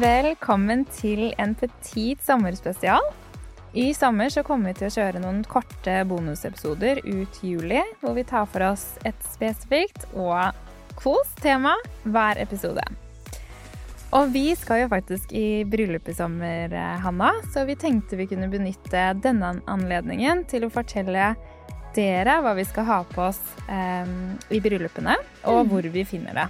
Velkommen til en petit sommerspesial. I sommer så kommer vi til å kjøre noen korte bonusepisoder ut juli, hvor vi tar for oss et spesifikt og kos tema hver episode. Og vi skal jo faktisk i bryllup i sommer, eh, Hanna, så vi tenkte vi kunne benytte denne anledningen til å fortelle dere hva vi skal ha på oss eh, i bryllupene, og hvor vi finner det.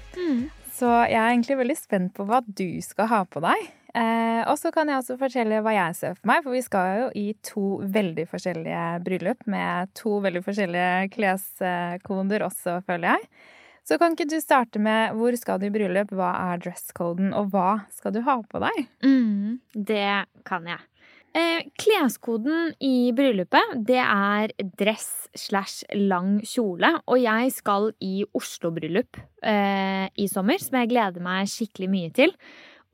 Så jeg er egentlig veldig spent på hva du skal ha på deg. Eh, og så kan jeg også fortelle hva jeg ser for meg, for vi skal jo i to veldig forskjellige bryllup med to veldig forskjellige kleskoder også, føler jeg. Så kan ikke du starte med hvor skal du i bryllup, hva er dresscoden, og hva skal du ha på deg? Mm, det kan jeg. Eh, kleskoden i bryllupet, det er dress slash lang kjole. Og jeg skal i Oslo-bryllup eh, i sommer, som jeg gleder meg skikkelig mye til.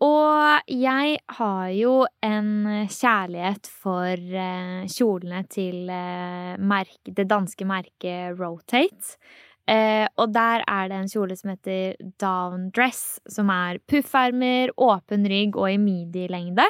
Og jeg har jo en kjærlighet for eh, kjolene til eh, merke, det danske merket Rotate. Eh, og der er det en kjole som heter down dress, som er puffermer, åpen rygg og i midi-lengde.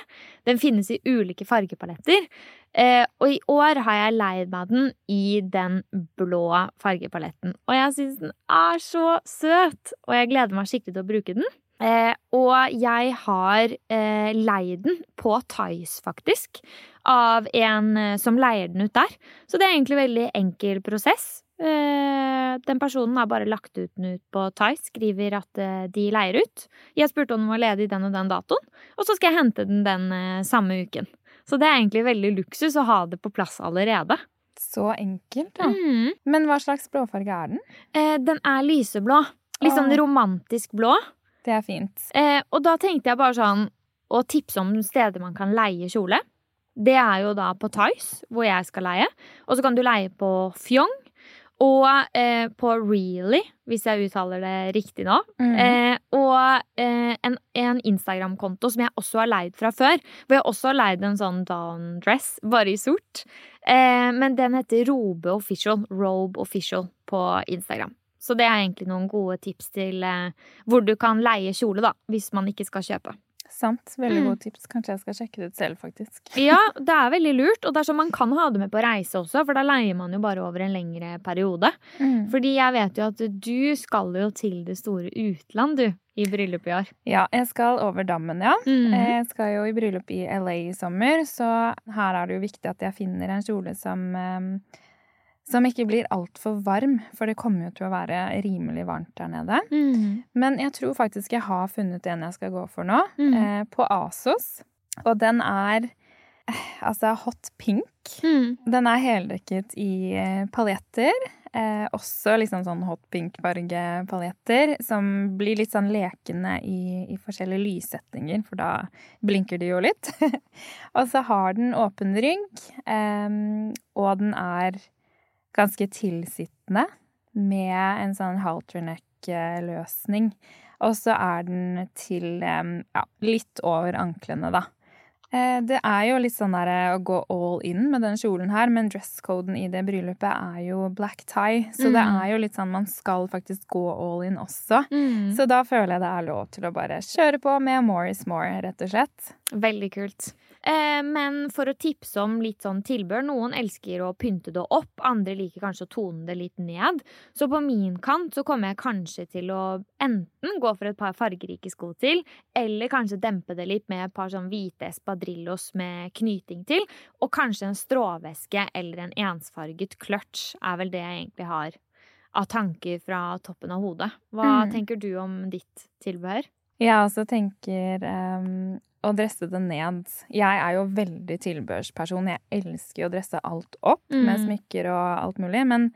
Den finnes i ulike fargepaletter. Eh, og i år har jeg leid meg den i den blå fargepaletten. Og jeg syns den er så søt, og jeg gleder meg skikkelig til å bruke den. Eh, og jeg har eh, leid den på Tice, faktisk, av en eh, som leier den ut der. Så det er egentlig en veldig enkel prosess. Eh, den personen har bare lagt ut den ut på Tice, skriver at eh, de leier ut. Jeg spurte om den var ledig den og den datoen, og så skal jeg hente den den eh, samme uken. Så det er egentlig veldig luksus å ha det på plass allerede. Så enkelt, ja. Mm. Men hva slags blåfarge er den? Eh, den er lyseblå. Litt sånn Åh. romantisk blå. Det er fint. Eh, og da tenkte jeg bare sånn å tipse om steder man kan leie kjole. Det er jo da på Tice, hvor jeg skal leie. Og så kan du leie på Fjong. Og eh, på Really, hvis jeg uttaler det riktig nå. Mm. Eh, og eh, en, en Instagram-konto som jeg også har leid fra før. Hvor jeg også har leid en sånn down dress, bare i sort. Eh, men den heter Robe Official. Robe Official på Instagram. Så det er egentlig noen gode tips til eh, hvor du kan leie kjole, da, hvis man ikke skal kjøpe. Sant. Veldig Mm. gode tips. Kanskje jeg skal sjekke det ut selv, faktisk. Ja, det er veldig lurt. Og det er sånn man kan ha det med på reise også, for da leier man jo bare over en lengre periode. Mm. Fordi jeg vet jo at du skal jo til det store utland, du, i bryllup i år. Ja, jeg skal over dammen, ja. Mm. Jeg skal jo i bryllup i LA i sommer, så her er det jo viktig at jeg finner en kjole som eh, som ikke blir altfor varm, for det kommer jo til å være rimelig varmt der nede. Mm. Men jeg tror faktisk jeg har funnet en jeg skal gå for nå, Mm. eh, på Asos. Og den er eh, altså hot pink. Mm. Den er heldekket i eh, paljetter. Eh, også liksom sånn hot pink-fargepaljetter, som blir litt sånn lekende i, i forskjellige lyssettinger, for da blinker de jo litt. og så har den åpen rygg, eh, og den er ganske tilsittende med en sånn halterneck-løsning. Og så er den til ja, litt over anklene, da. Eh, Det er jo litt sånn der eh, å gå all in med den kjolen her, men dresscoden i det bryllupet er jo black tie, så det Mm. er jo litt sånn man skal faktisk gå all in også. Mm. Så da føler jeg det er lov til å bare kjøre på med more is more, rett og slett. Veldig kult. Eh, men for å tipse om litt sånn tilbør Noen elsker å pynte det opp, andre liker kanskje å tone det litt ned. Så på min kant så kommer jeg kanskje til å enten gå for et par fargerike sko til, eller kanskje dempe det litt med et par sånn hvite espadrillos med knyting til, og kanskje en stråveske eller en ensfarget clutch er vel det jeg egentlig har av tanker fra toppen av hodet. Hva Mm. tenker du om ditt tilbehør? Jeg også tenker ehm, å dresse det ned. Jeg er jo veldig tilbørsperson. Jeg elsker å dresse alt opp med Mm. smykker og alt mulig. Men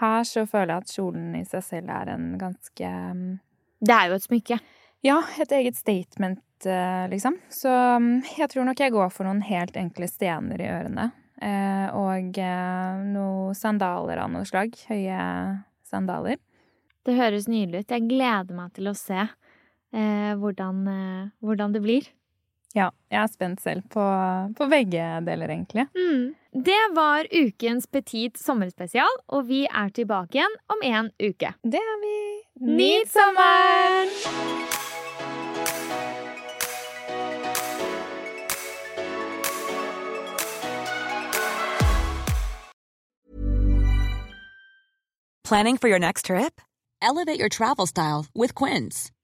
her så føler jeg at kjolen i seg selv er en ganske mm, Det er jo et smykke. Ja, et eget statement, eh, liksom. Så mm, jeg tror nok jeg går for noen helt enkle stener i ørene. Eh, og eh, noen sandaler av noe slag. Høye sandaler. Det høres nydelig ut. Jeg gleder meg til å se eh, hvordan, eh, hvordan det blir. Ja, jeg er spent selv på, på begge deler, egentlig. Mm. Det var ukens Petit sommerspesial, og vi er tilbake igjen om en uke. Det er vi. Nyt sommeren! Planning for your next trip? Elevate your travel style with Quince.